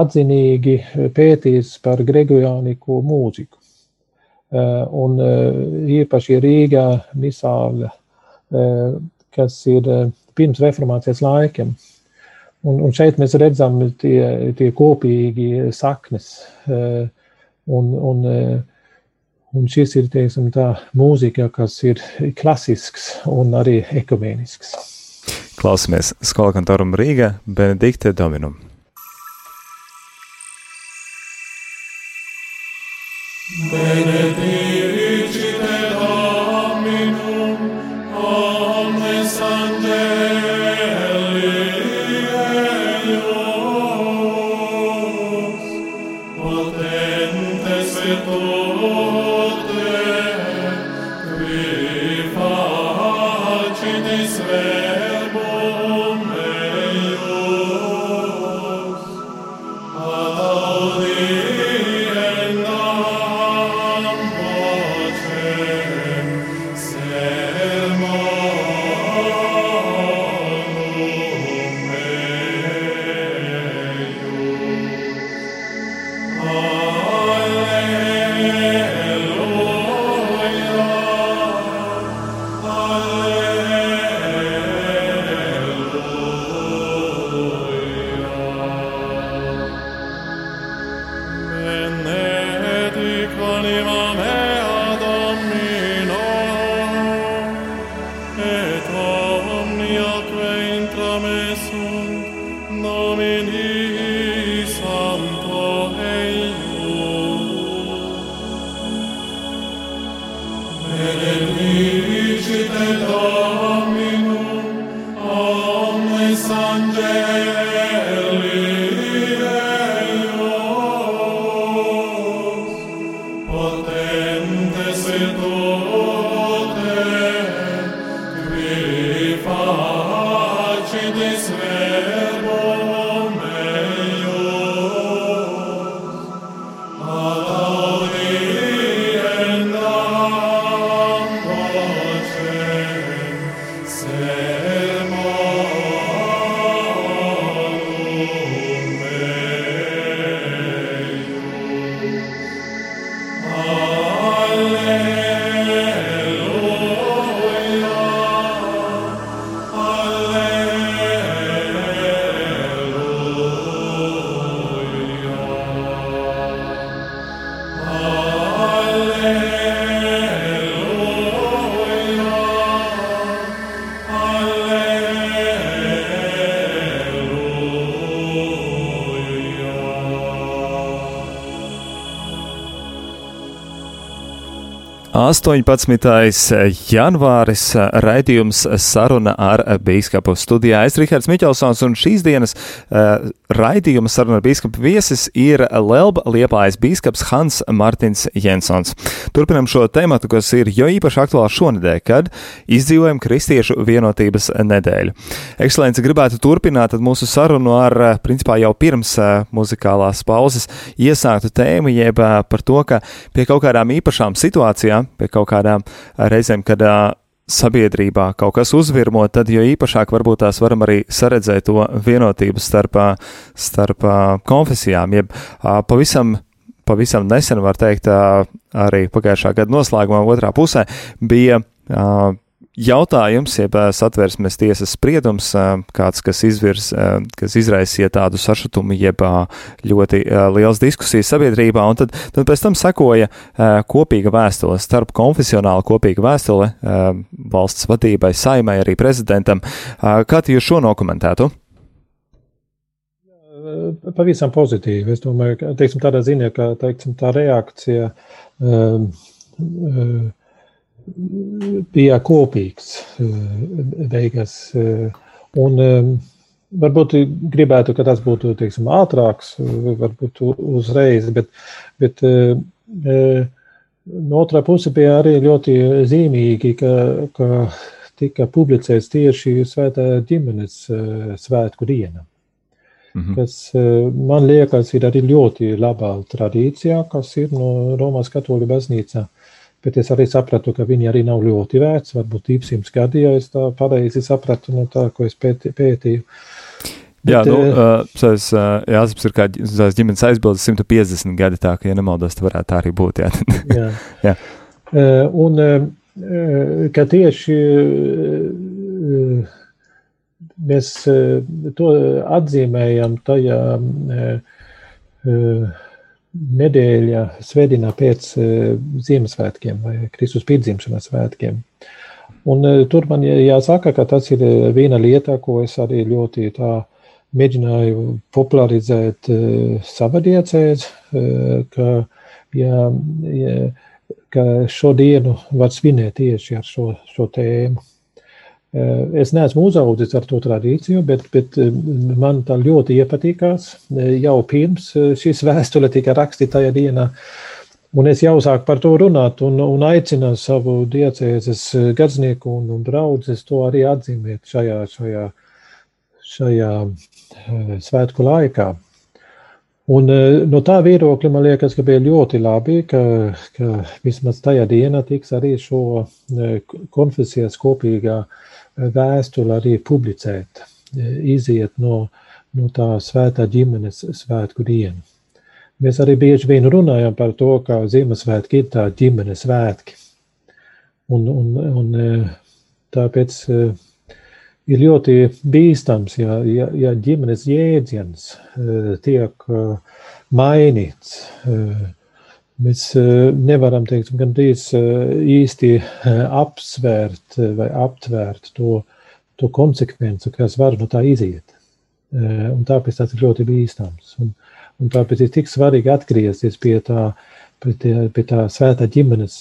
atzinīgi pētījis par gregoriāniku mūziku. Un īpaši Rīgā misāla kas ir pirms reformācijas laikiem. Un, un šeit mēs redzam tie, tie kopīgi saknes. Un, un, un šis ir teiksim, tā mūzika, kas ir klasisks un arī ekumēnisks. Klausamies Skola kantorum Rīga Benedikte Dominum. Benedicite 18. janvāris raidījums saruna ar bīskapu studijā. Es Rihards Miķelsons un šīs dienas uh, raidījuma saruna ar bīskapu viesis ir Lelba Liepājas bīskaps Hans Martins Jensons. Turpinam šo tematu, kas ir jo īpaši aktuāls šonedēļ, kad izdzīvojam Kristiešu vienotības nedēļu. Ekscelence gribētu turpināt mūsu sarunu ar, principā jau pirms uh, muzikālās pauzes iesāktu tēmu, jeb uh, par to, ka pie kaut kādām īpašām situācijām, pie kaut kādām reizēm, kad uh, sabiedrībā kaut kas uzvirmo, tad jo īpašāk varbūt tās varam arī saredzēt to vienotību starp, starp konfesijām, jeb pavisam, pavisam nesen var teikt arī pagājušā gada noslēgumā otrā pusē bija jautājums, jeb satversmes tiesas spriedums, kāds, kas, izvirs, kas izraisīja tādu sašutumu, jeb ļoti liels diskusijas sabiedrībā, un tad, tad pēc tam sekoja kopīga vēstule, starp konfesionāla kopīga vēstule valsts vadībai, saimai, arī prezidentam. Kā jūs šo nokomentētu? Pavisam pozitīvi. Es domāju, ka teiksim, tādā ziņā, ka teiksim, tā reakcija um, um, bija kopīgs eh, beigās. Eh, un eh, varbūt gribētu, ka tas būtu teiksim, ātrāks, varbūt uzreiz, bet, bet no otrā puse bija arī ļoti zīmīgi, ka, ka tika publicēts tieši Svētā ģimenes svētku diena. Mhm. kas man liekas, ir arī ļoti labā tradīcijā, kas ir no Romas katoļu baznīcā. Bet es arī sapratu, ka viņi arī nav ļoti vērts, varbūt 200 gadi, ja es tā pareizi sapratu no tā, ko es pēti, pētīju. Bet, jā, nu, tas uh, ir kā ģimenes aizbildes 150 gadi, tā ka, ja nemaldos, tad varētu tā arī būt. Jā, jā. jā. Uh, un uh, ka tieši mēs to atzīmējam tajā nedēļa svētdienā pēc eh, Ziemassvētkiem vai Kristus piedzimšanas svētkiem. Un eh, tur man jāsaka, ka tas ir eh, viena lieta, ko es arī ļoti tā mēģināju popularizēt savā diecēs, ka, ja, ja, ka šo dienu var svinēt tieši ar šo, šo tēmu. Eh, es neesmu uzaugusi ar to tradīciju, bet, bet eh, man tā ļoti iepatīkās eh, jau pirms šīs vēstule tika rakstīta tajā dienā. Un es jau sāku par to runāt un, un aicinu savu diecēzes gadznieku un, un draugus to arī atzīmēt šajā, šajā, šajā svētku laikā. Un no tā viedokļa man liekas, ka bija ļoti labi, ka, ka vismaz tajā dienā tiks arī šo konfesijas kopīgā uh, vēstule arī publicēta, iziet no, no tā svētā ģimenes svētku dienu. Mēs arī bieži vien runājam par to, ka Ziemassvētki ir tā ģimenes svētki. Un, un, un tāpēc ir ļoti bīstams, ja, ja, ja ģimenes jēdziens tiek mainīts Mēs eh, nevaram teikt, gandrīz eh, īsti eh, apsvērt vai aptvērt to, to konsekvenci, kas var no tā iziet. un tāpēc tas ir ļoti bīstams. Un, un tāpēc ir tik svarīgi atgriezties pie tā, pie tā, pie tā svētā ģimenes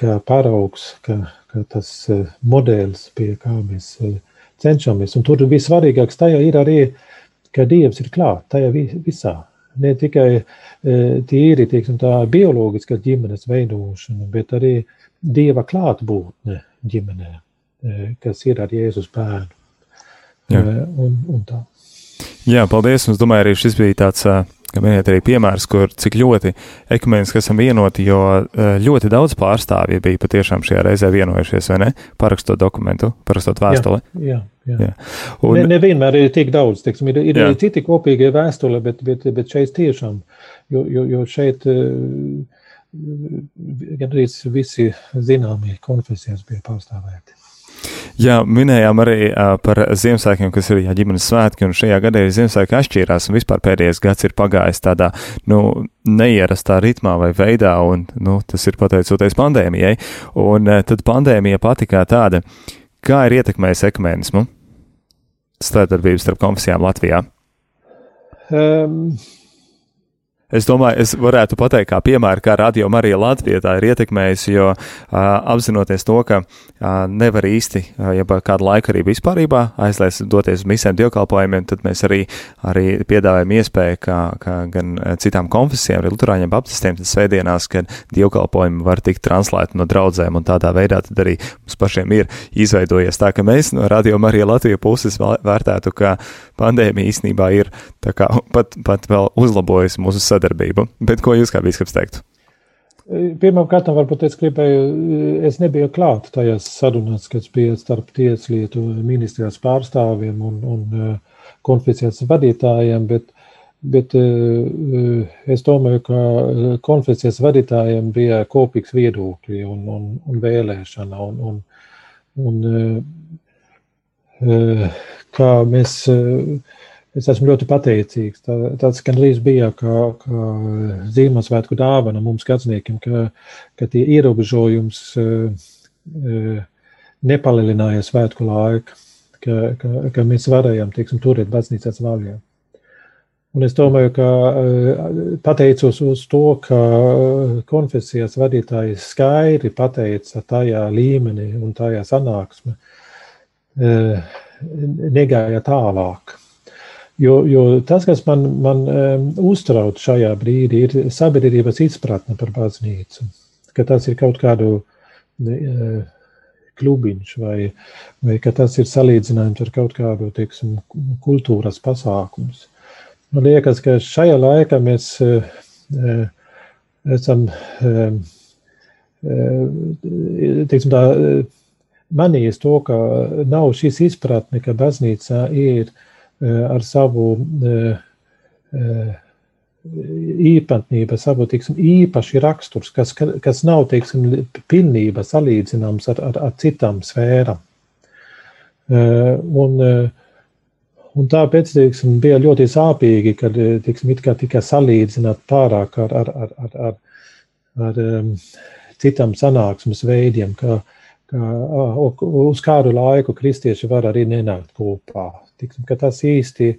kā paraugs, kā, kā tas modelis, pie kā mēs cenšamies. Un tur vissvarīgāks tajā ir arī, ka Dievs ir klāt tajā visā ne tikai tīri teiksim, tā bioloģiska ģimenes veidošana, bet arī dieva klātbūtne ģimenē, kas ir ar Jēzus bērnu. Jā. Un, un tā. Jā, paldies. Es domāju, arī šis bija tāds ka minēt arī piemērs, kur cik ļoti ekumēniski esam vienoti, jo ļoti daudz pārstāvji bija patiešām šajā reizē vienojušies, vai ne? Parakstot dokumentu, parakstot vēstuli. Jā, jā. jā. Un, ne, nevienmēr ir tik daudz, teiksim, ir, ir jā. citi kopīgie vēstule, bet, bet, bet šeit tiešām, jo, jo, jo šeit gandrīz visi zināmie konfesijas bija pārstāvēti. Jā, minējām arī uh, par Ziemassvētkiem, kas ir jā, ģimenes svētki, un šajā gadā arī Ziemassvētki atšķīrās, un vispār pēdējais gads ir pagājis tādā, nu, neierastā ritmā vai veidā, un, nu, tas ir pateicoties pandēmijai, un uh, tad pandēmija pati kā tāda, kā ir ietekmējusi ekumēnismu, starpdarbības starp konfesijām Latvijā? Um, Es domāju, es varētu pateikt, kā piemēru, kā radio Marija Latvijā tā ir ietekmējusi, jo uh, apzinoties to, ka uh, nevar īsti, uh, ja kādu laiku arī vispārībā aizlies doties uz misēm dievkalpojumiem, tad mēs arī, arī piedāvājam iespēju, kā, kā gan citām konfesijām, arī luterāņiem, baptistiem, tad svētdienās, kad dievkalpojumi var tikt translēti no draudzēm, un tādā veidā tad arī mums pašiem ir izveidojies. Tā, ka mēs no radio Marija Latvija puses vērtētu, ka pandēmija īstenībā ir tā kā pat, pat vēl uzlabojusi mūsu sadarbību sadarbību. Bet ko jūs kā bīskaps teiktu? Pirmkārt, varbūt es gribēju, es nebiju klāt tajās sarunās, kas bija starp tieslietu ministrijas pārstāvjiem un, un uh, konfesijas vadītājiem, bet, bet uh, es domāju, ka konfesijas vadītājiem bija kopīgs viedokļi un, un, un vēlēšana. Un, un, un, uh, kā mēs Es esmu ļoti pateicīgs. Tā, tāds gandrīz bija kā, kā Ziemassvētku dāvana mums, gadsimtiem, ka, ka tie ierobežojums uh, nepalielināja svētku laiku, ka, ka, ka mēs varējām teiksim, turēt baznīcas vaļā. Un es domāju, ka pateicos uz to, ka konfesijas vadītājs skaidri pateica tajā līmenī un tajā sanāksmē, negāja tālāk Jo, jo tas, kas man, man um, uztrauc šajā brīdī, ir sabiedrības izpratne par baznīcu. Ka tas ir kaut kādu uh, klubiņš, vai, vai ka tas ir salīdzinājums ar kaut kādu teiksim, kultūras pasākumus. Man liekas, ka šajā laikā mēs uh, esam uh, teiksim, tā, manījis to, ka nav šīs izpratne, ka baznīca ir uh, ar savu eh, eh, īpatnību, savu tiksim, īpaši raksturs, kas, kas nav teiksim, pilnībā salīdzināms ar, ar, ar citām sfērām. Un, un tāpēc teiksim, bija ļoti sāpīgi, kad teiksim, tika salīdzināt pārāk ar, ar, ar, ar, ar, ar citām sanāksmes veidiem, ka, ka uz kādu laiku kristieši var arī nenākt kopā tiksim, tas īsti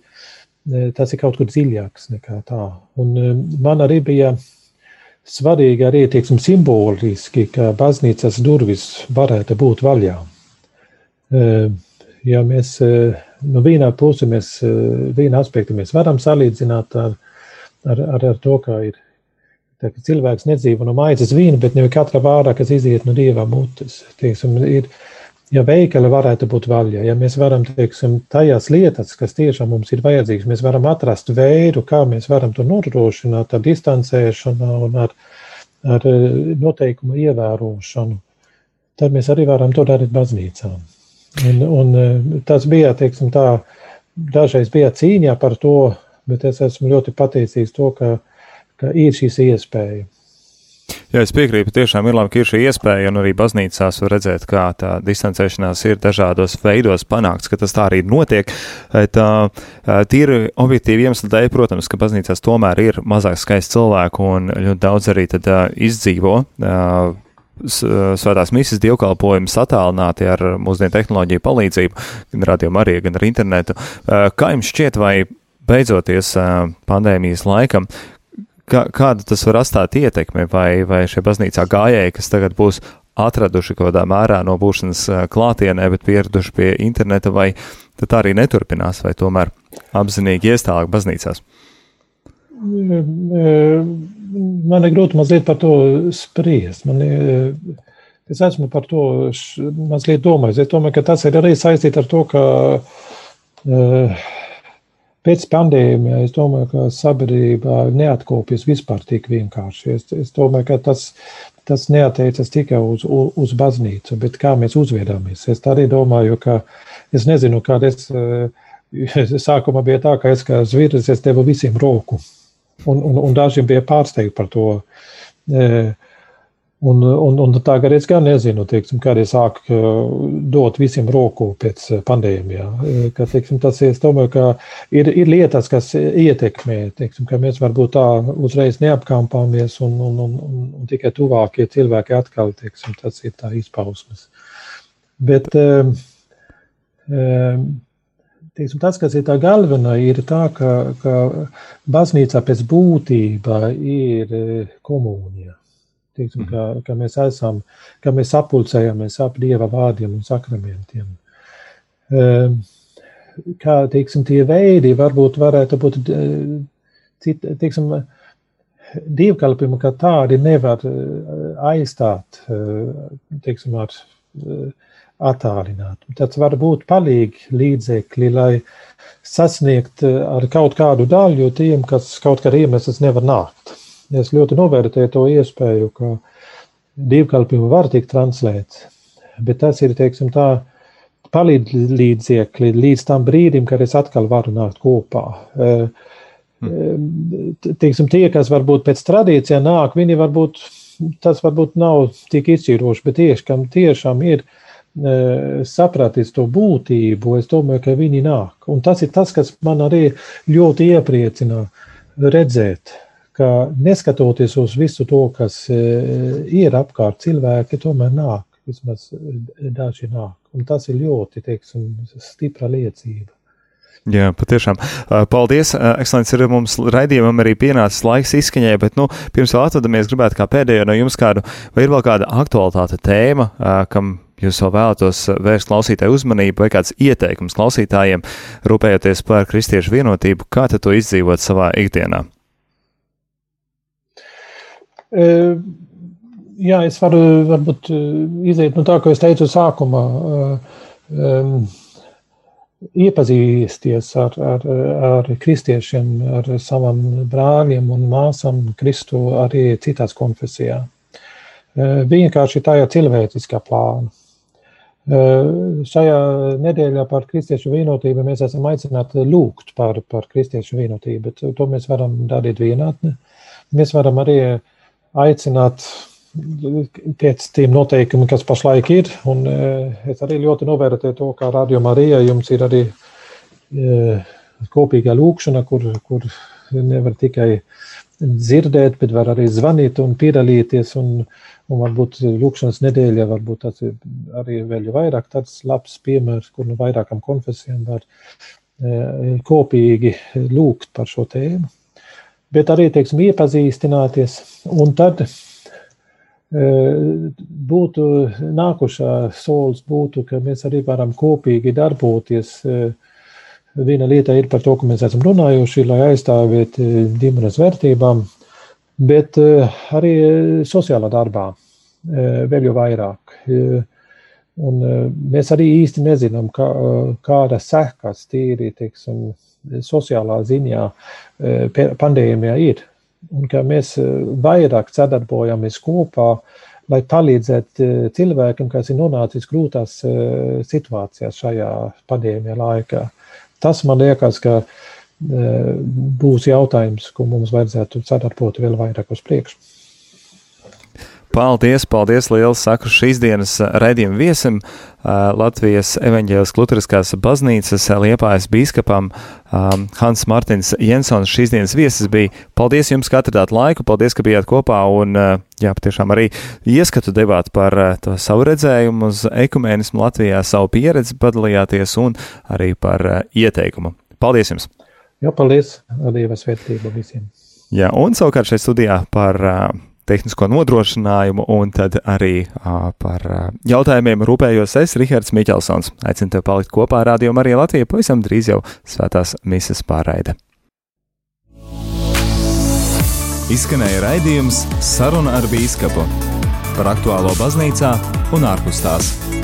tas ir kaut kur dziļāks nekā tā. Un man arī bija svarīgi arī tieksim, simboliski, ka baznīcas durvis varētu būt vaļā. Ja mēs no vienā puses, mēs, viena aspekta mēs varam salīdzināt ar, ar, ar, ar to, kā ir Tā, cilvēks nedzīvo no maizes vīna, bet ne katra vārdā, kas iziet no dieva mutes. Tieksim, ir, ja veikali varētu būt vaļā, ja mēs varam, teiksim, tajās lietas, kas tiešām mums ir vajadzīgas, mēs varam atrast veidu, kā mēs varam to nodrošināt ar distancēšanu un ar, ar eh, noteikumu ievērošanu, tad mēs arī varam to darīt baznīcā. Un, un eh, tas bija, teiksim, tā, dažreiz bija cīņā par to, bet es esmu ļoti pateicīgs to, ka, ka ir šīs iespējas. Jā, es piekrītu, tiešām ir labi, ka ir šī iespēja, un arī baznīcās var redzēt, kā tā distancēšanās ir dažādos veidos panākts, ka tas tā arī notiek. Tā tīri objektīvi iemesli dēļ, protams, ka baznīcās tomēr ir mazāk skaisti cilvēku, un ļoti daudz arī tad izdzīvo svētās misijas dievkalpojumus attālināti ar mūsdienu tehnoloģiju palīdzību, gan radio arī, gan ar internetu. Kā jums šķiet, vai beidzoties pandēmijas laikam, kā, kādu tas var atstāt ietekmi, vai, vai šie baznīcā gājēji, kas tagad būs atraduši kaut kādā mērā no būšanas klātienē, bet pieraduši pie interneta, vai tad arī neturpinās, vai tomēr apzinīgi ies tālāk baznīcās? Man ir grūti mazliet par to spriest. Man, es esmu par to mazliet domājis. Es domāju, ka tas ir arī saistīts ar to, ka pēc pandēmijas es domāju, ka sabiedrība neatkopjas vispār tik vienkārši. Es, es domāju, ka tas, tas neatiecas tikai uz, uz, uz baznīcu, bet kā mēs uzvedāmies. Es arī domāju, ka es nezinu, kāda es. Sākumā bija tā, ka es kā zviedrs es devu visiem roku un, un, un dažiem bija pārsteigti par to. E, un, un, un tagad es gan nezinu, teiksim, kad es sāku dot visiem roku pēc pandēmijā. E, ka, teiksim, tas ir, domāju, ka ir, ir lietas, kas ietekmē, teiksim, ka mēs varbūt tā uzreiz neapkampāmies un, un, un, un, un tikai tuvākie cilvēki atkal, teiksim, tas ir tā izpausmes. Bet, teiksim, tas, kas ir tā galvenā, ir tā, ka, ka baznīca pēc būtība ir komunija. Teiksim, ka, ka mēs esam, ka mēs sapulcējamies ap Dieva vārdiem un sakramentiem. E, kā, teiksim, tie veidi varbūt varētu būt, e, cit, teiksim, dievkalpojumi, kā tādi nevar aizstāt, teiksim, ar attālināt. Tas var būt palīgi līdzekļi, lai sasniegt eh, ar kaut kādu daļu tiem, kas kaut kādā iemesls nevar nākt. Es ļoti novērtēju to iespēju, ka divkalpību var tikt translēts, bet tas ir, teiksim, tā palīdzekļi līdz tam brīdim, kad es atkal varu nākt kopā. Hmm. Teiksim, tie, kas varbūt pēc tradīcijā nāk, viņi varbūt, tas varbūt nav tik izšķiroši, bet tieši, kam tiešām ir uh, sapratīs to būtību, es domāju, ka viņi nāk. Un tas ir tas, kas man arī ļoti iepriecina redzēt, ka neskatoties uz visu to, kas ir apkārt, cilvēki tomēr nāk, vismaz daži nāk. Un tas ir ļoti, teiksim, stipra liecība. Jā, patiešām. Paldies, ekscelences, ir mums raidījumam arī pienācis laiks izskaņai, bet, nu, pirms vēl atvadamies, gribētu kā pēdējo no jums kādu, vai ir vēl kāda aktualitāte tēma, kam jūs vēl vēlatos vērst klausītāju uzmanību vai kāds ieteikums klausītājiem, rūpējoties par kristiešu vienotību, kā to izdzīvot savā ikdienā? Jā, es varu varbūt iziet no tā, ko es teicu sākumā. Um, iepazīsties ar, ar, ar kristiešiem, ar saviem brāļiem un māsām, Kristu arī citās konfesijās. Vienkārši tajā cilvēciskā plānā. Šajā nedēļā par kristiešu vienotību mēs esam aicināti lūgt par, par kristiešu vienotību, bet to mēs varam darīt vienatni. Mēs varam arī aicināt pēc tiem noteikumiem, kas pašlaik ir, un es arī ļoti novērtēju to, kā Radio Marija jums ir arī kopīgā lūkšana, kur, kur nevar tikai dzirdēt, bet var arī zvanīt un piedalīties. Un, un varbūt lūkšanas nedēļa, varbūt tas ir arī vēl vairāk tāds labs piemērs, kur no vairākām konfesijām var e, kopīgi lūgt par šo tēmu. Bet arī, teiksim, iepazīstināties, un tad e, būtu nākošā solis būtu, ka mēs arī varam kopīgi darboties. E, viena lieta ir par to, ka mēs esam runājuši, lai aizstāvētu ģimenes vērtībām, bet arī sociālā darbā vēl jau vairāk. Un mēs arī īsti nezinām, kā, kāda sekas tīri teiksim, sociālā ziņā pandēmijā ir. Un ka mēs vairāk sadarbojamies kopā, lai palīdzētu cilvēkiem, kas ir nonācis grūtās situācijās šajā pandēmijā laikā. Tas man liekas, ka būs jautājums, ko mums vajadzētu sadarbot vēl vairāk uz priekšu. Paldies, paldies liels saku šīs dienas raidījuma viesim, Latvijas evaņģēlas Lutriskās baznīcas liepājas bīskapam Hans Martins Jensons. Šīs dienas viesis bija. Paldies jums, ka atradāt laiku, paldies, ka bijāt kopā un, jā, patiešām arī ieskatu devāt par to savu redzējumu uz ekumēnismu Latvijā, savu pieredzi padalījāties un arī par ieteikumu. Paldies jums! Jā, paldies! Dieva svētība visiem! Jā, un savukārt šeit studijā par uh, tehnisko nodrošinājumu, un tad arī uh, par uh, jautājumiem rūpējos es, Rihards Miķelsons. Aicinu tevi palikt kopā ar Radio Mariju Latviju, pavisam drīz jau svētās mises pārraide. Izskanēja raidījums Saruna ar Bīskapu par aktuālo baznīcā un ārpus tās.